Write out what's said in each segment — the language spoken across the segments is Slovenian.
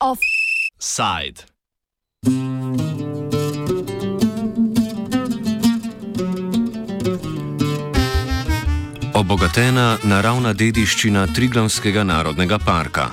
Offside. Obogatena naravna dediščina Triglavskega narodnega parka.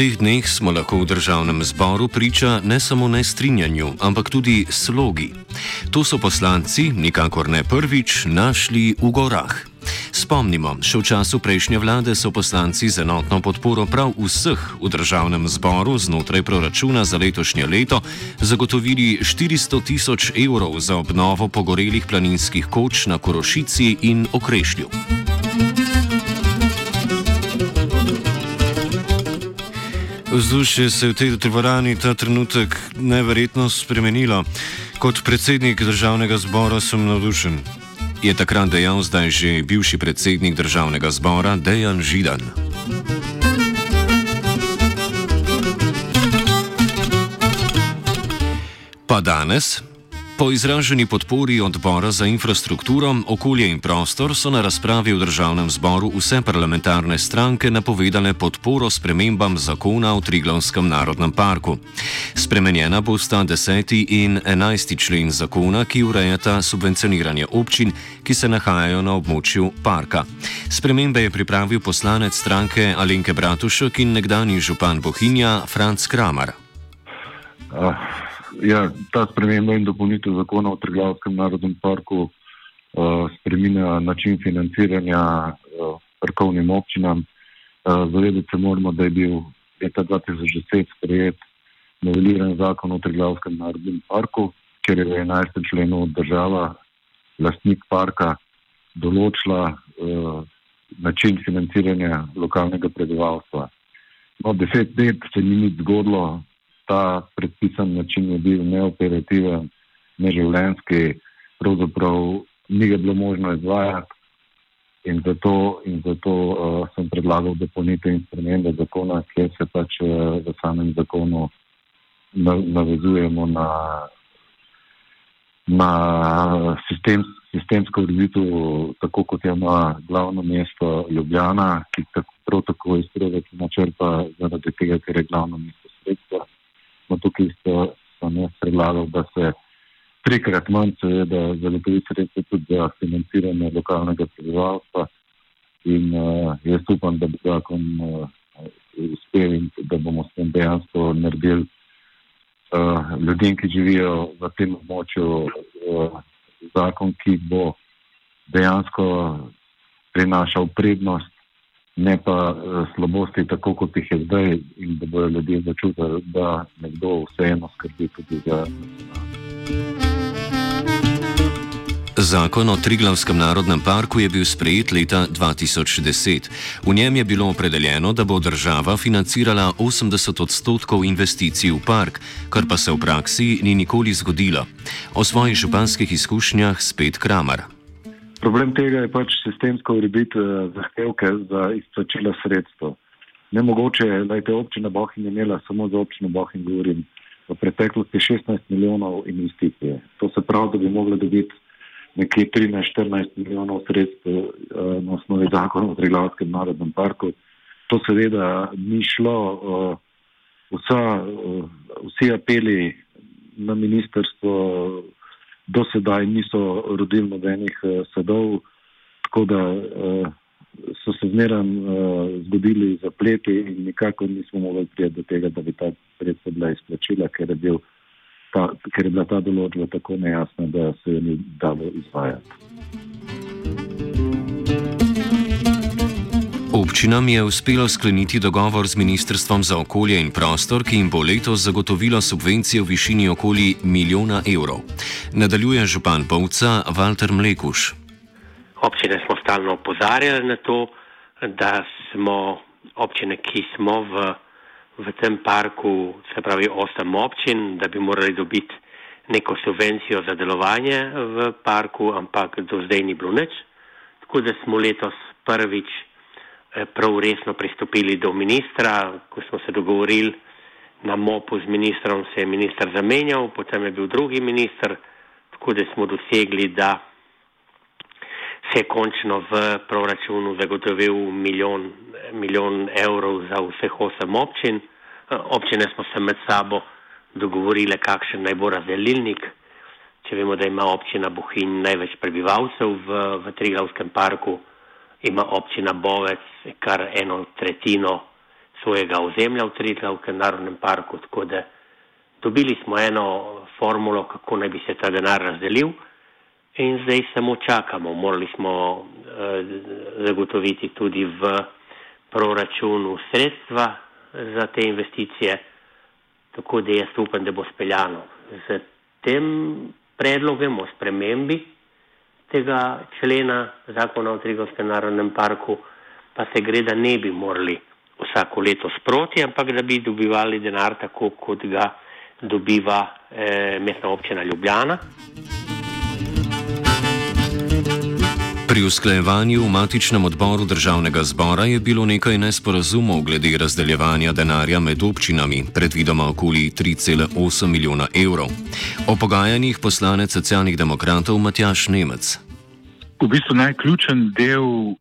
Teh dneh smo lahko v državnem zboru priča ne samo nestrinjanju, ampak tudi slogi. To so poslanci, nikakor ne prvič, našli v gorah. Spomnimo, še v času prejšnje vlade so poslanci z enotno podporo prav vseh v državnem zboru znotraj proračuna za letošnje leto zagotovili 400 tisoč evrov za obnovo pogorelih planinskih koč na Korošici in Okrešlju. Vzdušje se je v tej dvorani ta trenutek neverjetno spremenilo. Kot predsednik državnega zbora sem navdušen. Je takrat dejal zdaj že bivši predsednik državnega zbora Dejan Židan. Pa danes, Po izraženi podpori odbora za infrastrukturo, okolje in prostor so na razpravi v državnem zboru vse parlamentarne stranke napovedale podporo spremembam zakona o Triglavskem narodnem parku. Spremenjena bosta 10. in 11. člen zakona, ki urejata subvencioniranje občin, ki se nahajajo na območju parka. Spremembe je pripravil poslanec stranke Alenke Bratušek in nekdani župan Bohinja Franz Kramer. Uh ja, ta sprememba in dopolnitev zakona o Triglavskem narodnem parku uh, spreminja način financiranja uh, parkovnim občinam. Uh, zavedati se moramo, da je bil leta 2010 sprejet noveliran zakon o Triglavskem narodnem parku, ker je v 11. členu država, lastnik parka, določila uh, način financiranja lokalnega prebivalstva. No, deset let se ni nič zgodilo, ta predpisan način je bil neoperativen, neživljenski, pravzaprav ni ga bilo možno izvajati. In zato, in zato uh, sem predlagal dopolnitev in spremembe zakona, kjer se pač uh, v samem zakonu navezujemo na, na sistem, sistemsko ureditev, tako kot je ima glavno mesto Ljubljana, ki tako, prav tako iz proračuna črpa zaradi tega, ker je glavno mesto tukaj isto, sem jaz predlagal, da se trikrat manj seveda zagotovi sredstva tudi za financiranje lokalnega prebivalstva. In uh, jaz upam, da bo zakon uh, uspel in da bomo s tem dejansko naredili uh, ljudem, ki živijo v tem območju, uh, zakon, ki bo dejansko prinašal prednost ne pa uh, slabosti, tako kot jih je zdaj, in da bodo ljudje začutili, da nekdo vseeno skrbi tudi za Zakon o Triglavskem narodnem parku je bil sprejet leta 2010. V njem je bilo opredeljeno, da bo država financirala 80 odstotkov investicij v park, kar pa se v praksi ni nikoli zgodilo. O svojih županskih izkušnjah spet Kramer. Problem tega je pač sistemsko urediti eh, zahtevke za izplačila sredstva. Nemogoče je, da je občina Bohin imela samo za občino Bohin, govorim, v preteklosti 16 milijonov investicij. To se pravi, da bi mogla dobiti nekje 13-14 milijonov sredstev uh, na osnovi zakona o Triglavskem narodnem parku. To seveda ni šlo. Uh, vsa, vsi apeli na ministerstvo. Do sedaj niso rodili nobenih uh, sadov, tako da uh, so se zmeraj uh, zgodili zapleti in nikako nismo mogli priti do tega, da bi ta sredstva bila izplačila, ker je, bil ta, ker je bila ta določba tako nejasna, da se je ni dalo izvajati. Občinam je uspelo skleniti dogovor z Ministrstvom za okolje in prostor, ki jim bo letos zagotovilo subvencije v višini okoli milijona evrov. Nadaljuje župan Povca Walter Mlekuš. Občine smo stalno opozarjali na to, da smo občine, ki smo v, v tem parku, se pravi osem občin, da bi morali dobiti neko subvencijo za delovanje v parku, ampak do zdaj ni bilo nič. Tako da smo letos prvič prav resno pristopili do ministra, ko smo se dogovorili, na MOP-u z ministrom se je minister zamenjal, potem je bil drugi minister, tako da smo dosegli, da se je končno v proračunu zagotovil milijon, milijon evrov za vseh osem občin. Občine smo se med sabo dogovorile, kakšen naj bo razdelilnik. Če vemo, da ima občina Bohinj največ prebivalcev v, v Triglavskem parku, ima občina Bovec kar eno tretjino svojega ozemlja v Triglavskem narodnem parku, tako da dobili smo eno formulo, kako naj bi se ta denar razdelil in zdaj samo čakamo. Morali smo eh, zagotoviti tudi v proračunu sredstva za te investicije, tako da jaz upam, da bo speljano. Z tem predlogem o spremembi tega člena zakona o Trigovskem narodnem parku pa se gre, da ne bi morali vsako leto sproti, ampak da bi dobivali denar tako, kot ga dobiva eh, mestna občina Ljubljana. Pri usklajevanju v matičnem odboru državnega zbora je bilo nekaj nesporazumov glede razdeljevanja denarja med občinami, predvidoma okoli 3,8 milijona evrov. O pogajanjih poslanec socialnih demokratov Matjaš Nemec. V bistvu najključen del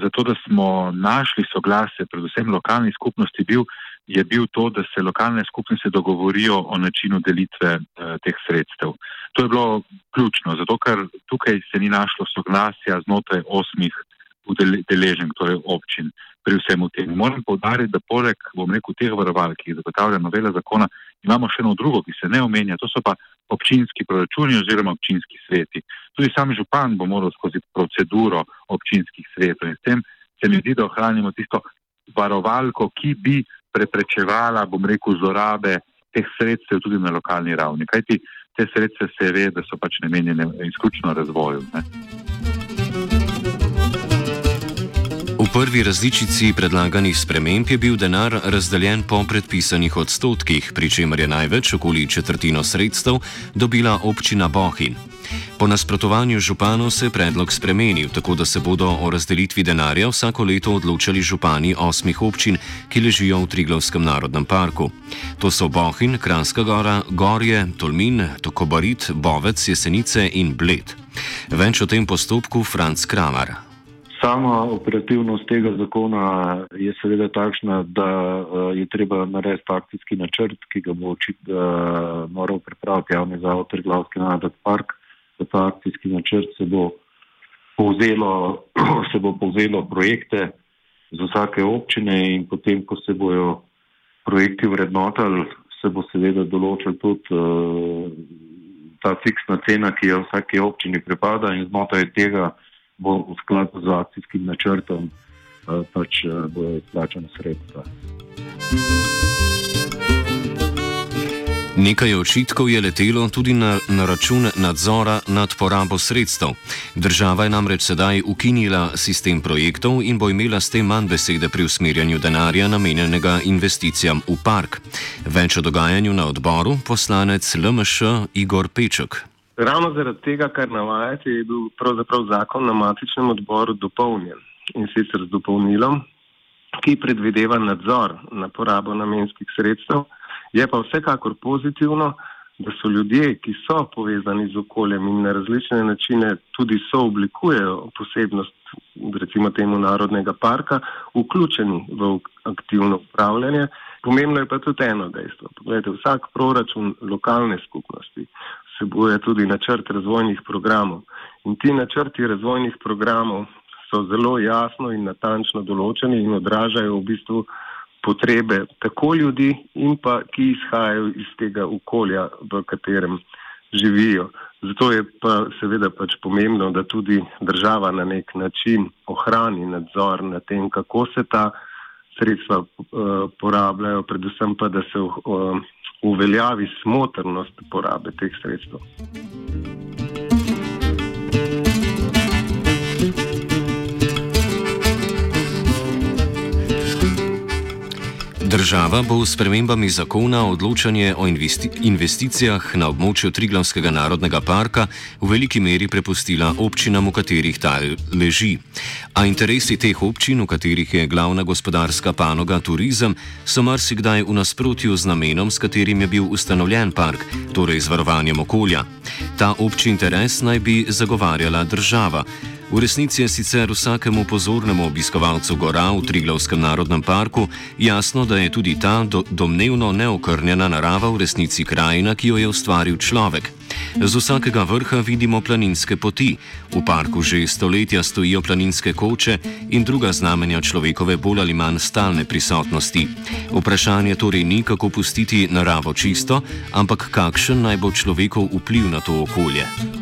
za to, da smo našli soglasje, predvsem lokalni skupnosti, bil, je bil to, da se lokalne skupnosti dogovorijo o načinu delitve eh, teh sredstev. To je bilo ključno, zato ker tukaj se ni našlo soglasja znotraj osmih udeleženk, torej občin, pri vsem tem. Moram povdariti, da poleg, bom rekel, teh varovalk, ki jih zagotavlja novela zakona, imamo še eno drugo, ki se ne omenja, to so pa občinski proračuni oziroma občinski sveti. Tudi sam župan bo moral skozi proceduro občinskih svetov in s tem se mi zdi, da ohranimo tisto varovalko, ki bi preprečevala, bom rekel, zlorabe teh sredstev tudi na lokalni ravni. Kajti te sredstva se ve, da so pač namenjene izključno razvoju. Ne? V prvi različici predlaganih sprememb je bil denar razdeljen po predpisanih odstotkih, pri čemer je največ, okoli četrtino sredstev, dobila občina Bohin. Po nasprotovanju županov se je predlog spremenil, tako da se bodo o razdelitvi denarja vsako leto odločali župani osmih občin, ki ležijo v Triglavskem narodnem parku. To so Bohin, Kranska gora, Gorje, Tolmin, Tokobarit, Bovec, Jesenice in Bled. Več o tem postopku Franz Kramar. Sama operativnost tega zakona je seveda takšna, da uh, je treba narediti akcijski načrt, ki ga bo očitno uh, moral pripraviti javni zavod Triglavski narodni park. Za ta akcijski načrt se bo povzelo, se bo povzelo projekte za vsake občine in potem, ko se bojo projekti vrednotali, se bo seveda določil tudi uh, ta fiksna cena, ki jo vsake občini pripada in znotraj tega bo v skladu z akcijskim načrtom eh, pač eh, bojo izplačane sredstva. Nekaj očitkov je letelo tudi na, na račun nadzora nad porabo sredstev. Država je namreč sedaj ukinila sistem projektov in bo imela s tem manj besede pri usmerjanju denarja namenjenega investicijam v park. Več o dogajanju na odboru poslanec LMŠ Igor Peček. Ravno zaradi tega, kar navajate, je bil pravzaprav zakon na matičnem odboru dopolnjen in sicer z dopolnilom, ki predvideva nadzor na porabo namenskih sredstev. Je pa vsekakor pozitivno, da so ljudje, ki so povezani z okoljem in na različne načine tudi so oblikujejo posebnost, recimo temu narodnega parka, vključeni v aktivno upravljanje. Pomembno je pa tudi eno dejstvo. Poglejte, vsak proračun lokalne skupnosti vsebuje tudi načrt razvojnih programov. In ti načrti razvojnih programov so zelo jasno in natančno določeni in odražajo v bistvu potrebe tako ljudi in pa ki izhajajo iz tega okolja, v katerem živijo. Zato je pa seveda pač pomembno, da tudi država na nek način ohrani nadzor nad tem, kako se ta sredstva uh, porabljajo, predvsem pa, da se uh, uveljavi smotrnost porabe teh sredstev. Država bo s premembami zakona odločanje o investi investicijah na območju Triglavskega narodnega parka v veliki meri prepustila občinam, v katerih ta leži. A interesi teh občin, v katerih je glavna gospodarska panoga turizem, so marsikdaj v nasprotju z namenom, s katerim je bil ustanovljen park, torej z varovanjem okolja. Ta občin interes naj bi zagovarjala država. V resnici je sicer vsakemu pozornemu obiskovalcu gora v Triglavskem narodnem parku jasno, da je tudi ta do, domnevno neokrnjena narava v resnici krajina, ki jo je ustvaril človek. Z vsakega vrha vidimo planinske poti, v parku že stoletja stojijo planinske koče in druga znamenja človekove bolj ali manj stalne prisotnosti. Vprašanje torej ni, kako pustiti naravo čisto, ampak kakšen naj bo človekov vpliv na to okolje.